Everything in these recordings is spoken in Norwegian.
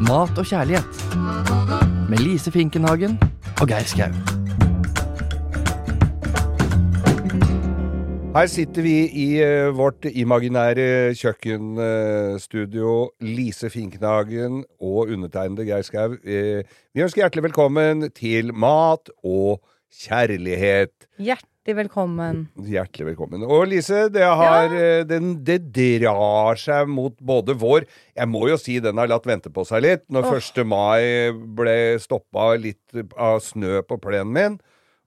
Mat og kjærlighet. Med Lise Finkenhagen og Geir Skau. Her sitter vi i eh, vårt imaginære kjøkkenstudio. Lise Finkenhagen og undertegnede Geir Skau. Eh, vi ønsker hjertelig velkommen til Mat og kjærlighet. Hjertelig velkommen. Hjertelig velkommen. Og Lise, det, har, ja. den, det drar seg mot både vår Jeg må jo si den har latt vente på seg litt. Når 1. mai ble stoppa litt av snø på plenen min.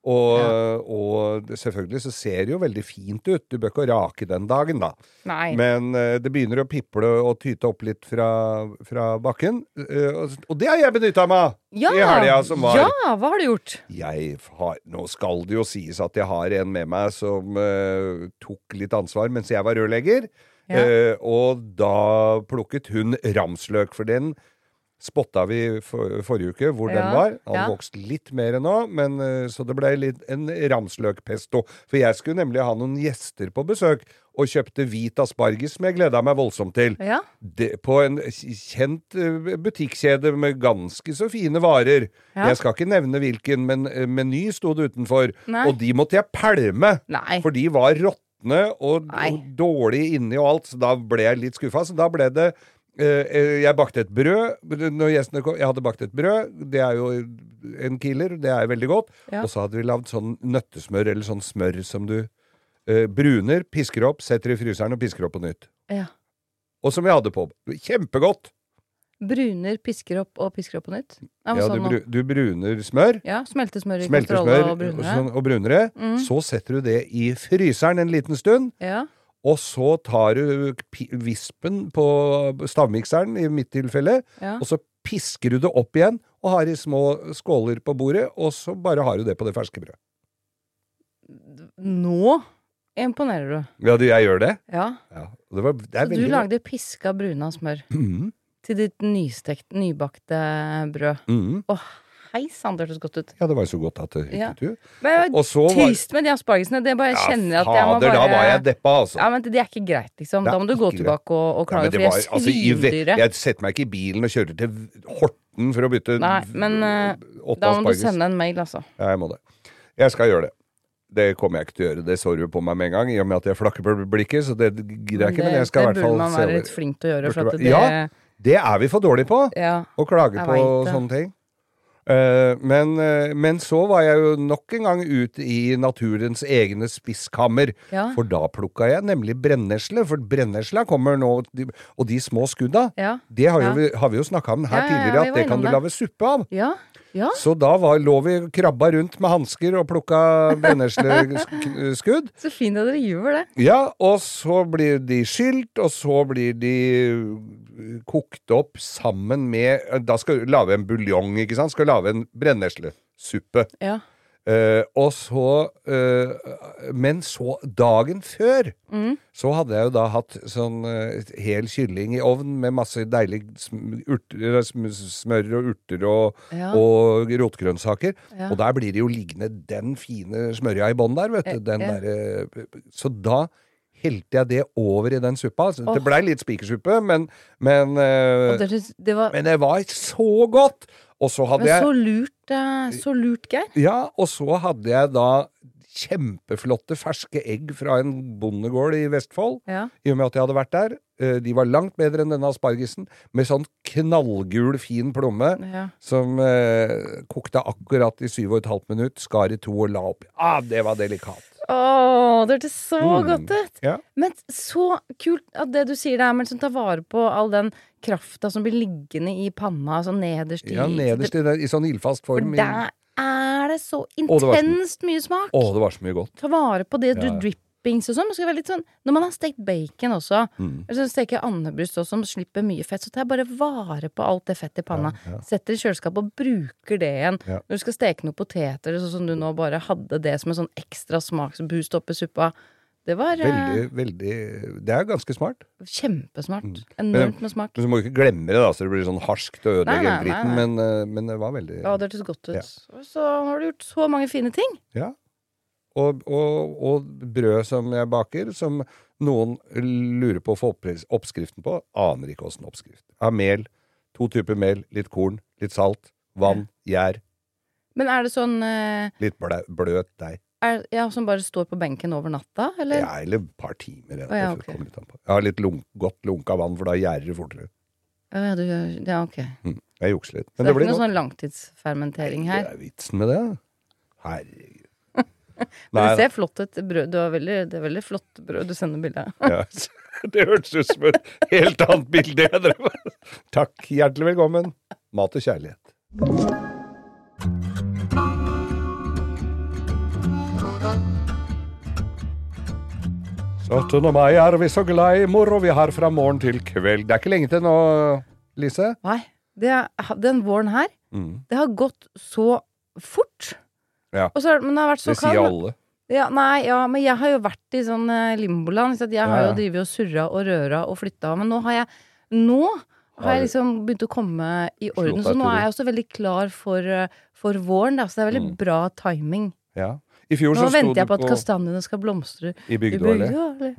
Og, og selvfølgelig så ser det jo veldig fint ut. Du bør ikke rake den dagen, da. Nei. Men uh, det begynner å piple og tyte opp litt fra, fra bakken. Uh, og, og det har jeg benytta meg av ja, i helga som var. Ja, hva har du gjort? Jeg har, nå skal det jo sies at jeg har en med meg som uh, tok litt ansvar mens jeg var rørlegger. Ja. Og da plukket hun ramsløk, for den spotta vi for, forrige uke hvor den var. Han ja. vokste litt mer nå, men, eh, så det ble litt en ramsløkpesto. For jeg skulle nemlig ha noen gjester på besøk, og kjøpte hvit asparges som jeg gleda meg voldsomt til Ja. det, på en kjent eh, butikkjede med ganske så fine varer. Ja. Jeg skal ikke nevne hvilken, men eh, Meny sto det utenfor. Nei. Og de måtte jeg pælme, Nei. for de var råtne og, og dårlige inni og alt. Så da ble jeg litt skuffa. Så da ble det Jeg bakte et brød. Når gjestene kom, jeg hadde bakt et brød. Det er jo en killer. Det er veldig godt. Ja. Og så hadde vi lagd sånn nøttesmør, eller sånn smør som du eh, bruner, pisker opp, setter i fryseren og pisker opp på nytt. Ja. Og som vi hadde på. Kjempegodt! Bruner, pisker opp og pisker opp på nytt? Ja, sånn du, bru, du bruner smør, ja smeltesmør i smelter smør og brunere. sånn, og brunere. Mm. Så setter du det i fryseren en liten stund, Ja. Og så tar du vispen på stavmikseren, i mitt tilfelle, Ja. og så pisker du det opp igjen, og har i små skåler på bordet, og så bare har du det på det ferske brødet. Nå imponerer du. Ja, du, jeg gjør det. Ja. Ja. Det, var, det Så du lagde piska bruna smør Mhm, til ditt nystekt, nybakte brød. mhm. Å, hei sann, det hørtes godt ut. Ja, det var jo så godt at det Ja. ut. Men så var trist med de aspargesene. Det bare Ja, kjenner at jeg må bare da var jeg deppa, altså. Ja, men det er ikke greit, liksom. Da må du gå tilbake og, og klage, ja, for jeg var- altså, svindyre. Jeg setter meg ikke i bilen og kjører til Horten for å bytte Nei, men uh, da må du sende en mail, altså. Ja, jeg må det. Jeg skal gjøre det. Det kommer jeg ikke til å gjøre. Det så du på meg med en gang, i og med at jeg flakker på blikket. Så det gidder jeg ikke, men jeg skal i hvert fall Det burde man være litt flink til å gjøre. For at det, Ja. Det er vi for dårlige på, ja. å klage på sånne ting. Eh, men, eh, men så var jeg jo nok en gang ute i naturens egne spiskammer. Ja. For da plukka jeg nemlig brennesle. For brennesla kommer nå, og de små skudda, Ja. det har, jo, Ja. har vi jo snakka om her Ja, ja, ja, tidligere, at det kan du lage suppe av. Ja. Så da var, lå vi krabba rundt med hansker og plukka brennesleskudd. Så fint at dere gjør det. Ja, og så blir de skilt, og så blir de uh, kokt opp sammen med Da skal du lage en buljong, ikke sant? Skal lage en brenneslesuppe. Ja. Eh, og så uh, Men så, dagen før, Mm. så hadde jeg jo da hatt sånn uh, hel kylling i ovn med masse deilig urter, sm smør og urter og, Ja. og rotgrønnsaker. Ja. Og der blir det jo liggende den fine smørja i bånn der, vet du. Derre- så da helte jeg det over i den suppa. Så Åh. Det blei litt spikersuppe, men, men, det, det var men det var så godt! Og så hadde men jeg så lurt, eh, så lurt, Geir. ja, og så hadde jeg da kjempeflotte ferske egg fra en bondegård i Vestfold. Ja. I og med at jeg hadde vært der. Eh, De var langt bedre enn denne aspargesen, med sånn knallgul, fin plomme. Ja. Som eh, kokte akkurat i syv og et halvt minutt, skar i to og la oppi. Ah, det var delikat. Å, det hørtes så Mm. godt ut! Ja. Men så kult at det du sier der, men som tar vare på all den krafta som blir liggende i panna, sånn nederst i Ja, nederst i, den- i sånn ildfast form. For der er det så intenst mye smak! Å, det var så mye godt. Ta vare på det du Ja. dripper og sånn. Skal være litt sånn Når man har stekt bacon også, Mm. eller så steker andebryst også, som slipper mye fett, så tar jeg bare vare på alt det fettet i panna. Setter i kjøleskapet og bruker det igjen. Ja. Når du skal steke noen poteter, sånn som du nå bare hadde det som en sånn ekstra smaksboost oppi suppa. Det var eh, Veldig, veldig Det er ganske smart. kjempesmart. Men- Enormt med smak. Men så må du ikke glemme det, da, så det blir sånn harskt og ødelegge hele dritten. Men, eh, men det var veldig Ja, det hørtes godt ut. Ja. Og så har du gjort så mange fine ting. Ja. Og, og, og brød som jeg baker, som noen lurer på å få oppris- oppskriften på, aner ikke åssen oppskrift. Av mel, to typer mel, litt korn, litt salt, vann, gjær, Men er det sånn eh, litt blø, bløt deig. Er, ja, som bare står på benken over natta, eller? Ja, eller et par timer. Jeg, oh, ja, okay. Jeg har litt lunk, godt lunka vann, for da gjærer det fortere. Ja, du, ja, ok. Mm. Jeg jukser litt. Men det det er ikke noe sånn langtidsfermentering Det her. er vitsen med det. Herregud. Men det ser flott ut. Brød. Du har veldig, det er veldig flott brød du sender bilde av. Ja, det hørtes ut som et helt annet bilde jeg drev med. Takk. Hjertelig velkommen. Mat og kjærlighet. Syttende mai er vi så glad i moro vi har fra morgen til kveld. Det er ikke lenge til nå, Lise. Nei, det er, den våren her, Mm. det har gått så fort. Ja. Og så, men det har vært så Det sier alle. Ja, nei, ja, men jeg har jo vært i sånn eh, limboland. Så jeg har Ja, jo ja. drevet og surra og røra og flytta. Men nå har jeg Nå har Har jeg liksom begynt å komme i orden. Så nå er jeg også veldig klar for, eh, for våren. Da. Så det er veldig Mm. bra timing. Ja. I fjor Nå venter jeg på at på kastanjene skal blomstre. i i Bygdø allé. Bygdø, eller?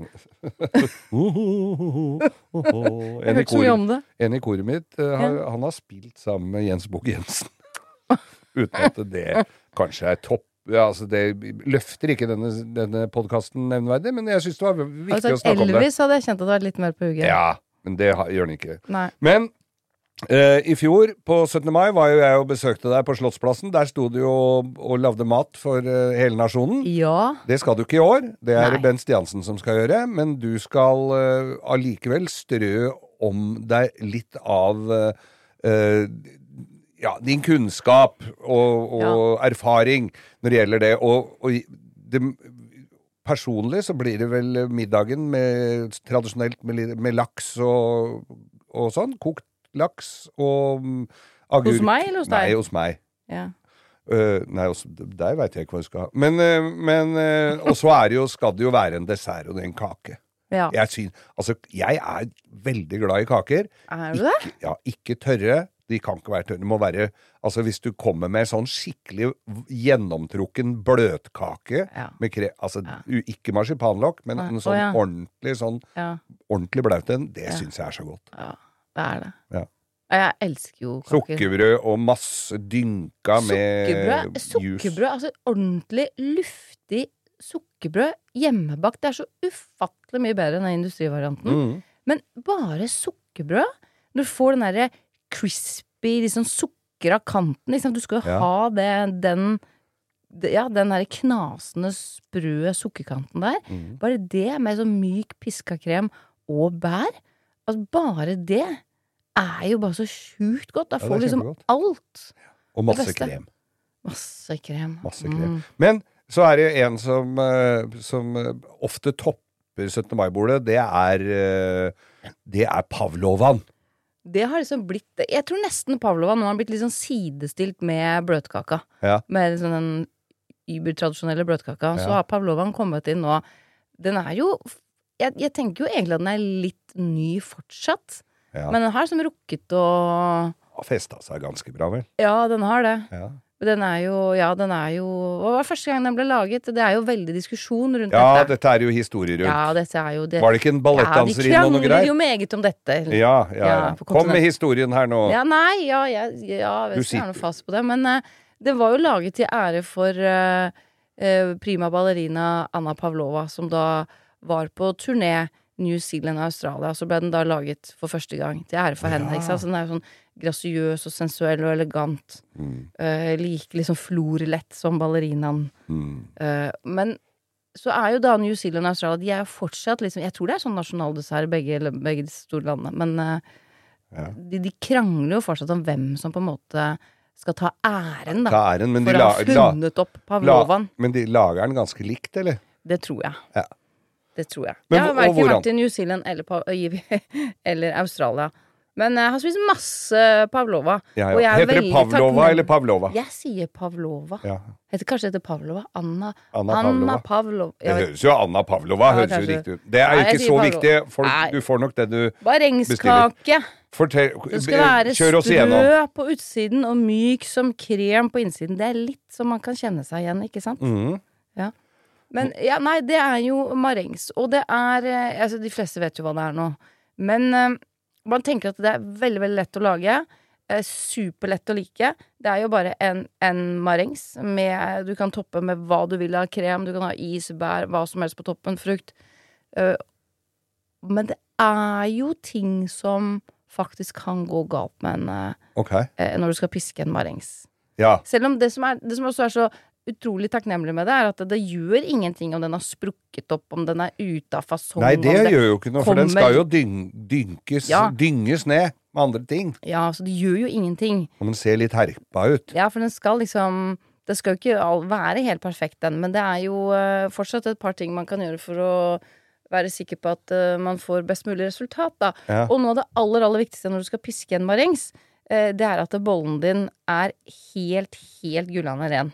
Jeg En. En i koret mitt, han, han har spilt sammen med Jens Bukk Jensen. Uten at det kanskje er topp ja, altså Det løfter ikke denne, denne podkasten nevnverdig, men jeg syns det var viktig viktig å snakke Elvis om det. Elvis, hadde jeg kjent at det var litt mer på hugget. Ja, men det gjør den ikke. Nei. Men eh, i fjor, på 17. mai, var jo jeg og besøkte deg på Slottsplassen. Der sto du jo og, og lagde mat for uh, hele nasjonen. Ja. Det skal du ikke i år. Det er Nei. Bent Stiansen som skal gjøre. Men du skal uh, allikevel strø om deg litt av ja, din kunnskap og, og erfaring når det gjelder det. Og, og det, personlig så blir det vel middagen med, tradisjonelt med, med laks og, og sånn. Kokt laks og mm, agurk. Hos meg eller hos deg? Nei, hos meg. ja. Uh, nei, hos deg veit jeg ikke hva du skal ha. Men, uh, men uh, Og så er skal det jo være en dessert og en kake. ja. Jeg, syn, altså, jeg er veldig glad i kaker. Er du det? Ikke, ja, ikke tørre. De kan ikke være tørre. Det må være Altså, hvis du kommer med sånn skikkelig gjennomtrukken bløtkake Ja. med kre... Altså, Ja. ikke marsipanlokk, men Nei. en sånn ja. ordentlig sånn Ja. ordentlig blaut en, det Ja. syns jeg er så godt. ja. Det er det. Ja. Jeg elsker jo kaker. Sukkerbrød og masse dynka med juice. sukkerbrød altså ordentlig luftig sukkerbrød hjemmebakt. Det er så ufattelig mye bedre enn den industrivarianten. Mm. Men bare sukkerbrød, når du får den derre crispy, liksom sukra kanten liksom, Du skal jo Ja. ha det, den Ja, den derre knasende sprø sukkerkanten der. Mm. Bare det med sånn myk piska krem og bær. Altså, bare det er jo bare så sjukt godt. Da får du liksom alt. Og masse krem. Masse krem. Masse krem. Mm. Men så er det en som, eh, som eh, ofte topper 17. mai-bordet. Det er eh, Det er pavlovan. Det har liksom blitt Jeg tror nesten Pavlova nå har blitt litt sånn sidestilt med bløtkaka. Ja. Med liksom den übertradisjonelle bløtkaka. Så Ja. har Pavlovaen kommet inn nå. Den er jo jeg, jeg tenker jo egentlig at den er litt ny fortsatt. Ja. Men den har liksom rukket å Har festa seg ganske bra, vel. Ja, den har det. Ja, Den er jo Ja, den er jo Hva var første gang den ble laget? Det er jo veldig diskusjon rundt ja dette. dette er jo historie rundt. Ja, dette er jo det. Var det ikke en ballettdanserinne ja, og de noe krangler greier? jo meget om dette. Ja, ja, ja. Ja, Kom med historien her nå. Ja, nei, ja, jeg, ja, Du jeg er noe fast på det. Men uh, det var jo laget til ære for uh, uh, prima ballerina Anna Pavlova, som da var på turné New Zealand og Australia. Så ble den da laget for første gang til ære for henne. Ikke sant? Så den er jo sånn grasiøs og sensuell og elegant. Mm, Uh, like liksom florlett som ballerinaen. mm. Uh, men så er jo da New Zealand og Australia De er jo fortsatt liksom Jeg tror det er sånn nasjonaldessert i begge, begge de store landene. Men uh, Ja. de, de krangler jo fortsatt om hvem som på en måte skal ta æren, da. Ta æren, men for å ha funnet opp la, men de lager den ganske likt, eller? Det tror jeg. Ja. Det tror jeg. Men jeg har verken vært i New Zealand eller, Pa- eller Australia. Men jeg har spist masse pavlova. Ja, ja. er Heter det Pavlova takknemlig- eller Pavlova? Jeg sier pavlova. Ja. Heter kanskje det heter Pavlova? Anna, Anna Anna Pavlova. Det høres jo Anna Pavlova Ja, høres jo riktig ut. Det er jo ikke så Pavlova. viktig. Folk, du får nok det du Barengskake. Fortell, det skal være sprø på utsiden og myk som krem på innsiden. Det er litt som man kan kjenne seg igjen, ikke sant? Mhm. Men ja, nei, det er jo marengs. Og det er eh, Altså, de fleste vet jo hva det er nå. Men eh, man tenker at det er veldig, veldig lett å lage. Eh, superlett å like. Det er jo bare en, en marengs med Du kan toppe med hva du vil av krem. Du kan ha is, bær, hva som helst på toppen. Frukt. Eh, men det er jo ting som faktisk kan gå galt med en eh, Ok. eh, når du skal piske en marengs. Ja. Selv om det som, er, det som også er så utrolig takknemlig med det, er at det, gjør ingenting om den har sprukket opp, om den er ute av fasong Nei, det det gjør jo ikke noe, for den skal jo dyn dynkes, Ja. dynges ned med andre ting. Ja, så det gjør jo ingenting. Og den ser litt herpa ut. Ja, for den skal liksom Det skal jo ikke være helt perfekt, den, men det er jo eh, fortsatt et par ting man kan gjøre for å være sikker på at eh, man får best mulig resultat, da. Ja. Og noe av det aller, aller viktigste når du skal piske en marengs, eh, det er at bollen din er helt, helt gullende ren.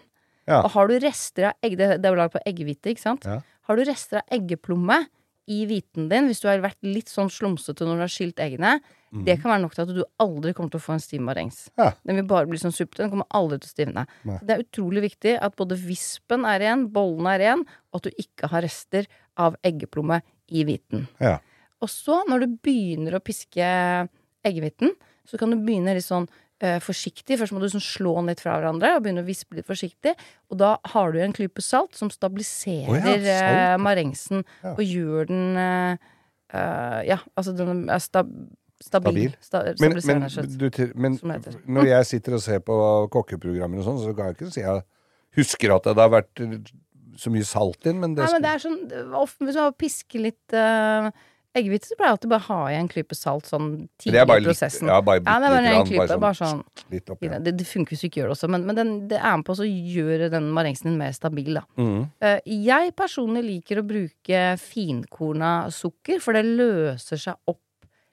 Ja. Og har du rester av egg, det, er jo laget på eggehvite, ikke sant? Ja. Har du rester av eggeplomme i hviten din, hvis du har vært litt sånn slumsete når du har skilt eggene, det kan være nok til at du aldri kommer til å få en stiv marengs. Mhm. Ja. Den vil bare bli sånn suppete, den kommer aldri til å stivne. Det er utrolig viktig at både vispen er ren, bollen er ren, og at du ikke har rester av eggeplomme i hviten. Ja. Og så, når du begynner å piske eggehviten, så kan du begynne litt sånn eh, forsiktig. Først må du sånn slå den litt fra hverandre og begynne å vispe litt forsiktig. Og da har du en klype salt som stabiliserer oh, ja, salt. Uh, marengsen Ja. og gjør den eh, Ja, altså den er stab stabil. Stabil. Sta Men, men, du, men når jeg sitter og ser på kokkeprogrammer og sånn, så kan jeg ikke si jeg husker at det har vært så mye salt inn, men det, Nei, men det er sånn ofte, Hvis man pisker litt uh, eggehvite, så pleier jeg alltid bare å ha i en klype salt sånn tidlig i prosessen. litt, ja, bare, Ja, det er bare en klype. Bare sånn litt opp, Ja. det. Det, det funker hvis du ikke gjør det også, men, men den, det er med på å gjøre den marengsen din mer stabil, da. Mm. Uh, jeg personlig liker å bruke finkorna sukker, for det løser seg opp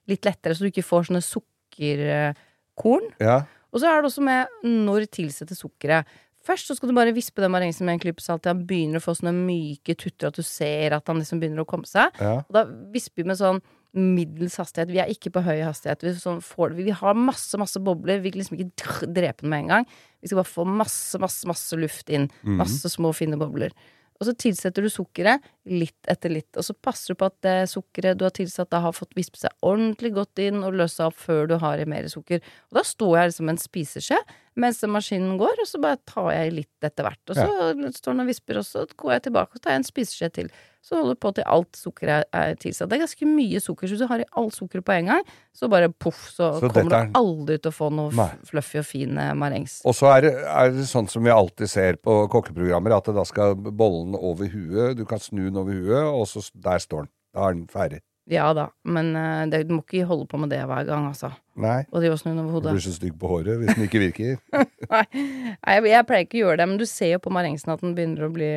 litt lettere, så du ikke får sånne sukkerkorn. ja. Og så er det også med når tilsette sukkeret. Først så skal du bare vispe den marengsen med en klype salt til han begynner å få sånne myke tutter, at du ser at han liksom begynner å komme seg. ja. Og da visper vi med sånn middels hastighet. Vi er ikke på høy hastighet. Vi, sånn får, vi har masse, masse bobler. Vi vil liksom ikke drepe den med en gang. Vi skal bare få masse, masse, masse luft inn. Masse små, fine bobler. Og så tilsetter du sukkeret litt etter litt. Og så passer du på at det sukkeret du har tilsatt, da har fått vispe seg ordentlig godt inn og løsa opp før du har i mer sukker. Og da står jeg liksom en spiseskje mens maskinen går, og så bare tar jeg litt etter hvert. Og så står den og visper, og så går jeg tilbake og tar jeg en spiseskje til. Så holder du på til alt sukkeret er, er tilsatt. Det er ganske mye sukker, så hvis du har i alt sukkeret på en gang, så bare poff, så, Så kommer er- du aldri til å få noe Nei. fluffy og fin eh, marengs. Og så er, det- er det sånn som vi alltid ser på kokkeprogrammer, at da skal bollen over huet, du kan snu den over huet, og så der står den. Da er den ferdig. Ja da, men uh, det, du må ikke holde på med det hver gang, altså. Nei, Og drive og snu den over hodet. du blir så stygg på håret hvis den ikke virker. Nei, jeg, jeg pleier ikke å gjøre det, men du ser jo på marengsen at den begynner å bli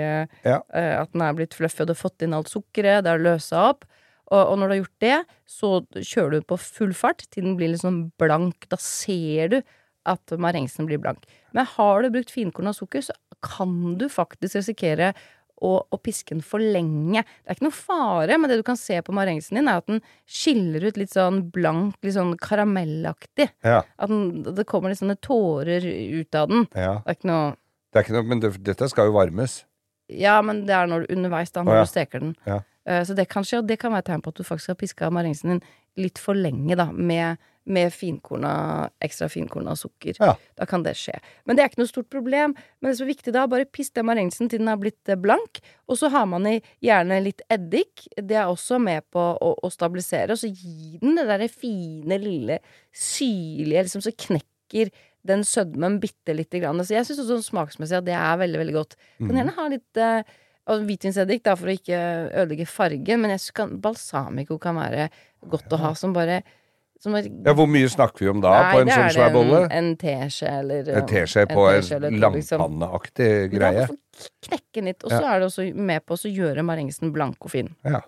Ja. uh, At den er blitt fluffy, og du har fått inn alt sukkeret, det har løsa opp. Og, og når du har gjort det, så kjører du på full fart til den blir litt sånn blank. Da ser du at marengsen blir blank. Men har du brukt finkorn og sukker, så kan du faktisk risikere å, å piske den for lenge. Det er ikke noe fare, men det du kan se på marengsen din, er at den skiller ut litt sånn blank, litt sånn karamellaktig. Ja, At den, det kommer litt sånne tårer ut av den. ja. Det er ikke noe Det er ikke noe, men det, dette skal jo varmes. Ja, men det er når du underveis, da, når ja. du steker den. Ja. Eh, så det kan skje, og det kan være tegn på at du faktisk har piska marengsen din litt for lenge, da, med, med finkorna, ekstra finkorna sukker. Ja. Da kan det skje. Men det er ikke noe stort problem. Men det som er viktig da, bare piss den marengsen til den er blitt eh, blank. Og så har man i gjerne litt eddik. Det er også med på å, å stabilisere. Og så gi den det derre fine, lille, syrlige, liksom, så knekker den sødmen bitte lite grann. Så jeg syns sånn smaksmessig at det er veldig, veldig godt. Kan gjerne ha litt eh, og hvitvinseddik da, for å ikke ødelegge fargen, men jeg kan, balsamico kan være godt å ha som bare er, Ja, Hvor mye snakker vi om da Nei, på en sånn er svær bolle? En teskje eller En teskje på en en langpanneaktig liksom. greie. Knekke litt, og så er det også med på å gjøre marengsen blank og fin. Ja.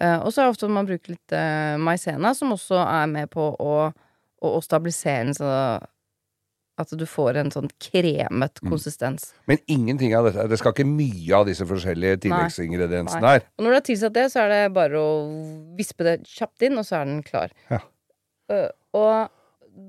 Uh, og så er det ofte man bruker litt uh, maisena, som også er med på å, å, å stabilisere den, så at du får en sånn kremet Mm. konsistens. Men ingenting av dette Det skal ikke mye av disse forskjellige tilleggsingrediensene her. Og når du har tilsatt det, så er det bare å vispe det kjapt inn, og så er den klar. Ja. Uh, og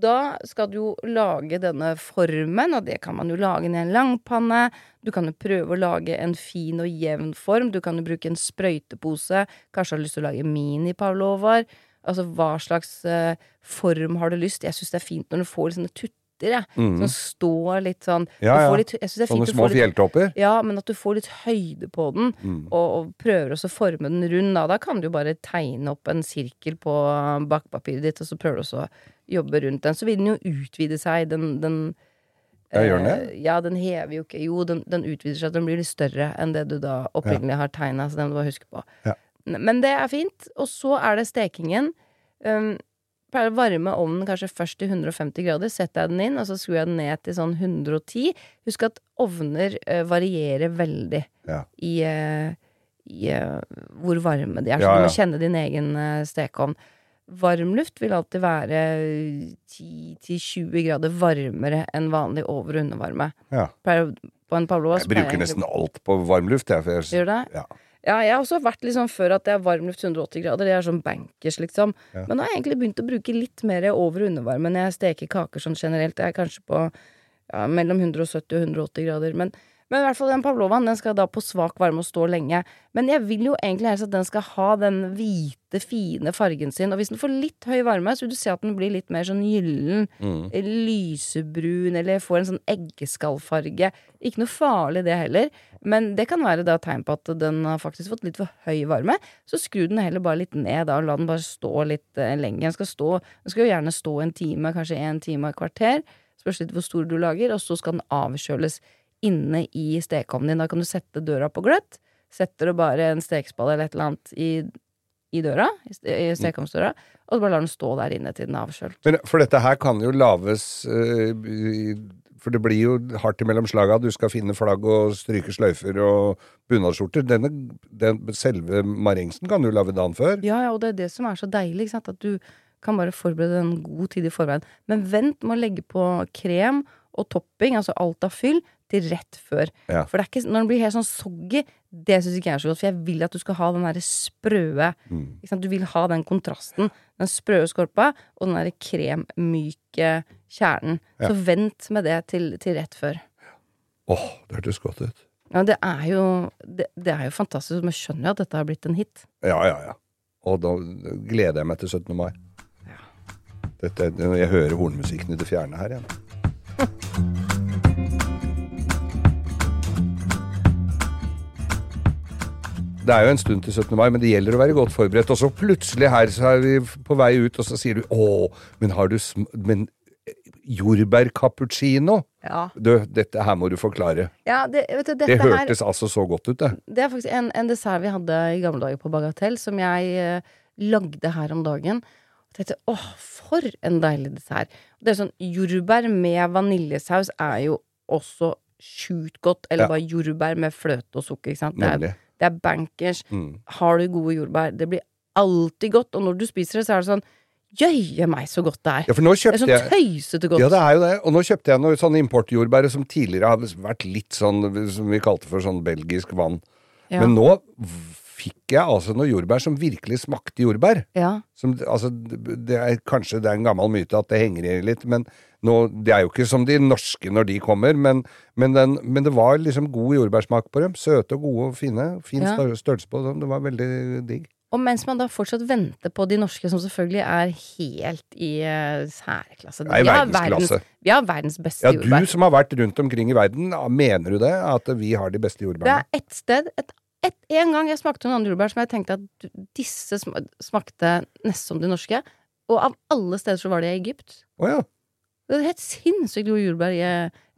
da skal du jo lage denne formen, og det kan man jo lage i en langpanne. Du kan jo prøve å lage en fin og jevn form. Du kan jo bruke en sprøytepose. Kanskje har du lyst til å lage mini-pavlovar. Altså hva slags uh, form har du lyst? Jeg syns det er fint når du får sånne tutter, jeg. Som står litt sånn Mm. Ja, ja. litt, Jeg synes det er fint Sånne små fjelltopper. ja, men at du får litt høyde på den, Mm. og, og prøver også å forme den rund. Da. da kan du bare tegne opp en sirkel på bakpapiret ditt, og så prøver du også å jobbe rundt den. Så vil den jo utvide seg. Den, den Ja, gjør den det? eh, ja, den hever jo ikke Jo, den, den utvider seg. Den blir litt større enn det du da opprinnelig har tegna, så den må du bare huske på. Ja. Men det er fint. Og så er det stekingen. Um, pleier å varme ovnen kanskje først til 150 grader. Setter jeg den inn, og så skrur jeg den ned til sånn 110. Husk at ovner uh, varierer veldig Ja. i, uh, i uh, hvor varme de er. Så Ja, du må kjenne din egen stekeovn. Varmluft vil alltid være 10-20 grader varmere enn vanlig over- og undervarme. Ja. Pleier, på en pavlova Jeg bruker nesten alt på varmluft, jeg Gjør det? Ja. Ja, jeg har også vært litt sånn før at det er varmluft 180 grader. Det er sånn bankers, liksom. Ja. Men nå har jeg egentlig begynt å bruke litt mer over- og undervarme når jeg steker kaker sånn generelt. Det er kanskje på ja, mellom 170 og 180 grader. Men, men i hvert fall den pavlovaen den skal da på svak varme og stå lenge. Men jeg vil jo egentlig helst at den skal ha den hvite, fine fargen sin. Og hvis den får litt høy varme, så vil du se at den blir litt mer sånn gyllen, Mm. lysebrun, eller får en sånn eggeskallfarge. Ikke noe farlig det heller, men det kan være da tegn på at den har faktisk fått litt for høy varme. Så skru den heller bare litt ned da, og la den bare stå litt eh, lenger. Den skal, stå, den skal jo gjerne stå en time, kanskje en time og et kvarter. Spørs litt hvor stor du lager, og så skal den avkjøles inne i stekeovnen din. Da kan du sette døra på gløtt. Setter du bare en stekespade eller et eller annet i, i døra, i stekeovnsdøra, og så bare lar den stå der inne til den er avkjølt. Men for dette her kan jo lages øh, For det blir jo hardt imellom slaga. Du skal finne flagg og stryke sløyfer og bunadsskjorter. Denne, den, selve marengsen kan du lage dagen før. Ja, ja, og det er det som er så deilig, ikke sant? at du kan bare forberede en god tid i forveien. Men vent med å legge på krem og topping, altså alt av fyll, til rett før. Ja. For det er ikke, når den blir helt sånn soggy, det syns ikke jeg er så godt, for jeg vil at du skal ha den derre sprøe Mm. Du vil ha den kontrasten. Den sprøe skorpa og den derre kremmyke kjernen. Ja. Så vent med det til, til rett før. Åh, det hørtes godt ut. Ja, det er jo det, det er jo fantastisk. Men skjønner jo at dette har blitt en hit. Ja, ja, ja. Og da gleder jeg meg til 17. mai. Dette, jeg hører hornmusikken i det fjerne her igjen. Det er jo en stund til 17. mai, men det gjelder å være godt forberedt. Og så plutselig her så er vi på vei ut, og så sier du 'Å, men har du sm... Men eh, jordbærcappuccino? Ja, Du, dette her må du forklare. ja det, vet du, Det her hørtes altså så godt ut, det. Det er faktisk en, en dessert vi hadde i gamle dager på Bagatell, som jeg eh, lagde her om dagen. Og tenkte åh, for en deilig dessert. Det er sånn Jordbær med vaniljesaus er jo også sjukt godt. Eller Ja. bare jordbær med fløte og sukker. Ikke sant? Det er. Det er bankers. Mm. Har du gode jordbær, det blir alltid godt. Og når du spiser det, så er det sånn Jøye meg, så godt det er. Ja, det er sånn tøysete godt. Ja, det er jo det. Og nå kjøpte jeg noe sånn importjordbær som tidligere hadde vært litt sånn som vi kalte for sånn belgisk vann. Ja. Men nå fikk jeg altså noe jordbær som virkelig smakte jordbær. ja. Som, altså, det er, kanskje det er en gammel myte at det henger i litt, men nå, det er jo ikke som de norske når de kommer, men, men, den, men det var liksom god jordbærsmak på dem. Søte og gode og fine. Fin Ja. størrelse på dem. Det var veldig digg. Og mens man da fortsatt venter på de norske, som selvfølgelig er helt i uh, særklasse. Ja, i verdensklasse. verdens- Vi har verdens beste Ja, jordbær. du som har vært rundt omkring i verden, mener du det? At vi har de beste Det er ett sted et, et, En gang jeg smakte noen andre jordbær som jeg tenkte at disse smakte nesten som de norske. Og av alle steder så var det i Egypt. Å ja. Det er helt sinnssykt gode jordbær i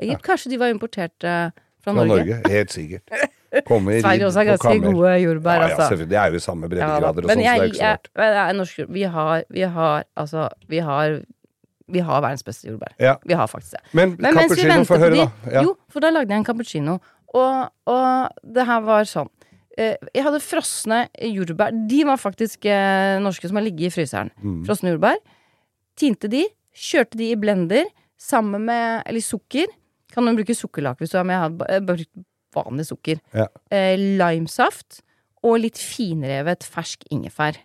Egypt. Kanskje de var importert eh, fra, Fra Norge. Norge. Helt sikkert. Kommer Sverige også har ganske gode jordbær, Ja, ja, altså. Det er jo i samme Ja, breddegrader og Men sånn, så det er ikke så rart. men norsk jordbær Vi har, vi har altså Vi har vi har verdens beste jordbær. Ja. Vi har faktisk det. Men, Men cappuccino, få høre, de da. Ja. Jo, for da lagde jeg en cappuccino. Og, og det her var sånn. eh, Jeg hadde frosne jordbær. De var faktisk eh, norske som har ligget i fryseren. Mm. Frosne jordbær. Tinte de, kjørte de i blender sammen med Eller sukker. Kan man bruke sukkerlake hvis du har, med? jeg bare brukt vanlig sukker. Ja. Eh, limesaft og litt finrevet fersk ingefær.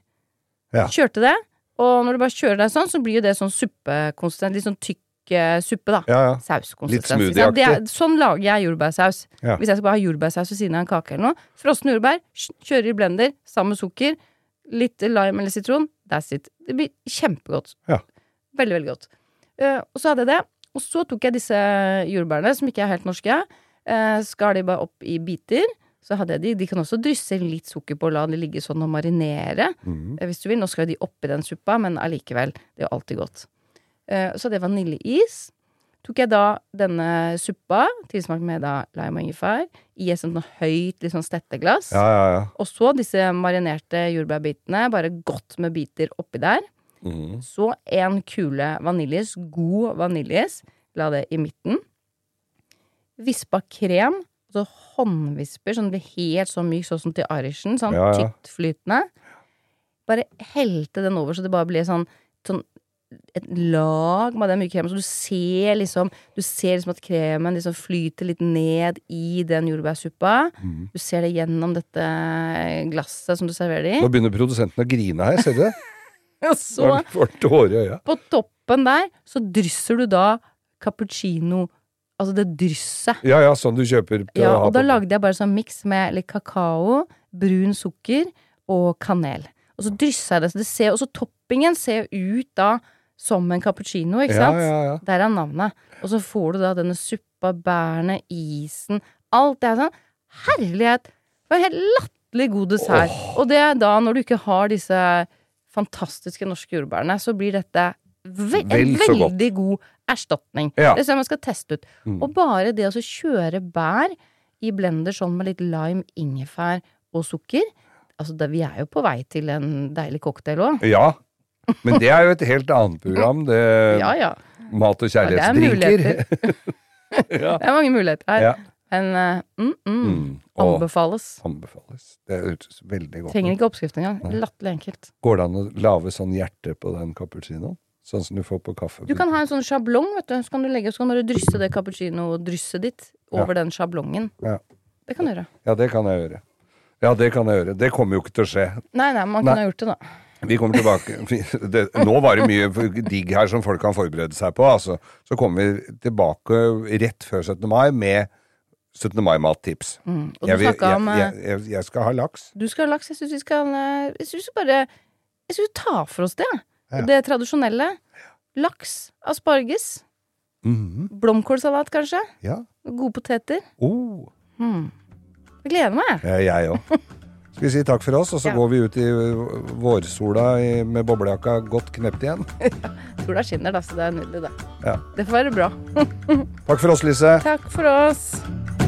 Ja. Kjørte det, og når du bare kjører deg sånn, så blir jo det sånn suppekonsistent. Litt sånn tykk eh, suppe, da. Ja, ja. Sauskonsistens. Litt smoothieaktig. Sånn lager jeg jordbærsaus. Ja. Hvis jeg skal bare ha jordbærsaus ved siden av en kake eller noe. Frosne jordbær, kjører i blender sammen med sukker. Litt lime eller sitron. That's it. Det blir kjempegodt. Ja. Veldig, veldig godt. Uh, og så hadde jeg det. Og så tok jeg disse jordbærene, som ikke er helt norske. Uh, skar de bare opp i biter. Så hadde jeg de. De kan også drysse litt sukker på og la de ligge sånn og marinere. Mm. Uh, Hvis du vil. Nå skal de oppi den suppa, men allikevel. Det er alltid godt. Så hadde jeg vaniljeis. Tok jeg da denne suppa, tilsmakt med da lime og ingefær, i et sånt høyt sånn stetteglass. Ja, ja, ja. Og så disse marinerte jordbærbitene, bare godt med biter oppi der. Mhm. Så en kule vaniljes, god vaniljes, La det i midten. Vispa krem, så håndvisper, sånn det blir helt så myk, sånn som til irishen. Sånn Ja, ja. tyktflytende. Bare helte den over så det bare blir sånn, sånn et lag med den myke kremen, så du ser liksom Du ser liksom at kremen liksom flyter litt ned i den jordbærsuppa. Mm. Du ser det gjennom dette glasset som du serverer det i. Nå begynner produsenten å grine her, ser du det? Og så tårer i øya. på toppen der så drysser du da cappuccino Altså det drysset. Ja, ja, sånn du kjøper Ja, og da lagde jeg bare sånn miks med litt kakao, brun sukker og kanel. Og så dryssa jeg det, så det ser Og så toppingen ser jo ut da som en cappuccino, ikke Ja, sant? ja, ja. Der er navnet. Og så får du da denne suppa, bærene, isen Alt det er sånn Herlighet! Det var en helt latterlig god dessert. Og det er da, når du ikke har disse fantastiske norske jordbærene, så blir dette ve en Vel godt. veldig god erstatning. Ja. Det er sånn man skal teste ut. Mm. Og bare det å altså, kjøre bær i blender sånn med litt lime, ingefær og sukker Altså, det, vi er jo på vei til en deilig cocktail òg. Ja. Men det er jo et helt annet program, det Ja, ja. Mat og Ja, det er kjærlighetsdrinker. Det er mange muligheter her. Ja. Men eh, mm, mm, Mm. Anbefales. anbefales. Det hørtes veldig godt Trenger ikke oppskrift engang. Latterlig enkelt. Går det an å lage sånn hjerte på den cappuccinoen? Sånn som du får på kaffe? Du kan ha en sånn sjablong, vet du. Så kan du legge, så kan du drysse det cappuccino-drysset ditt over den sjablongen. Ja. Det kan du gjøre. Ja, det kan jeg gjøre. Ja, det kan jeg gjøre. Det kommer jo ikke til å skje. Nei, nei, man Nei. kunne ha gjort det, da. Vi kommer tilbake det, Nå var det mye digg her som folk kan forberede seg på. Altså. Så kommer vi tilbake rett før 17. mai med 17. mai-mattips. Mm. Og Jeg, vil- jeg, eh, jeg, jeg, skal ha laks. Du skal ha laks. Jeg syns vi skal eh, Jeg syns vi bare Jeg syns vi tar for oss det. Ja. Det tradisjonelle. Laks, asparges, Mhm. blomkålsalat kanskje. Ja. Gode poteter. Oh. Mm. Jeg gleder meg. Jeg òg. Skal vi si takk for oss, og så Ja. går vi ut i vårsola med boblejakka godt knept igjen? Sola skinner, da, så det er nydelig, det. Ja. Det får være bra. Takk for oss, Lise. Takk for oss.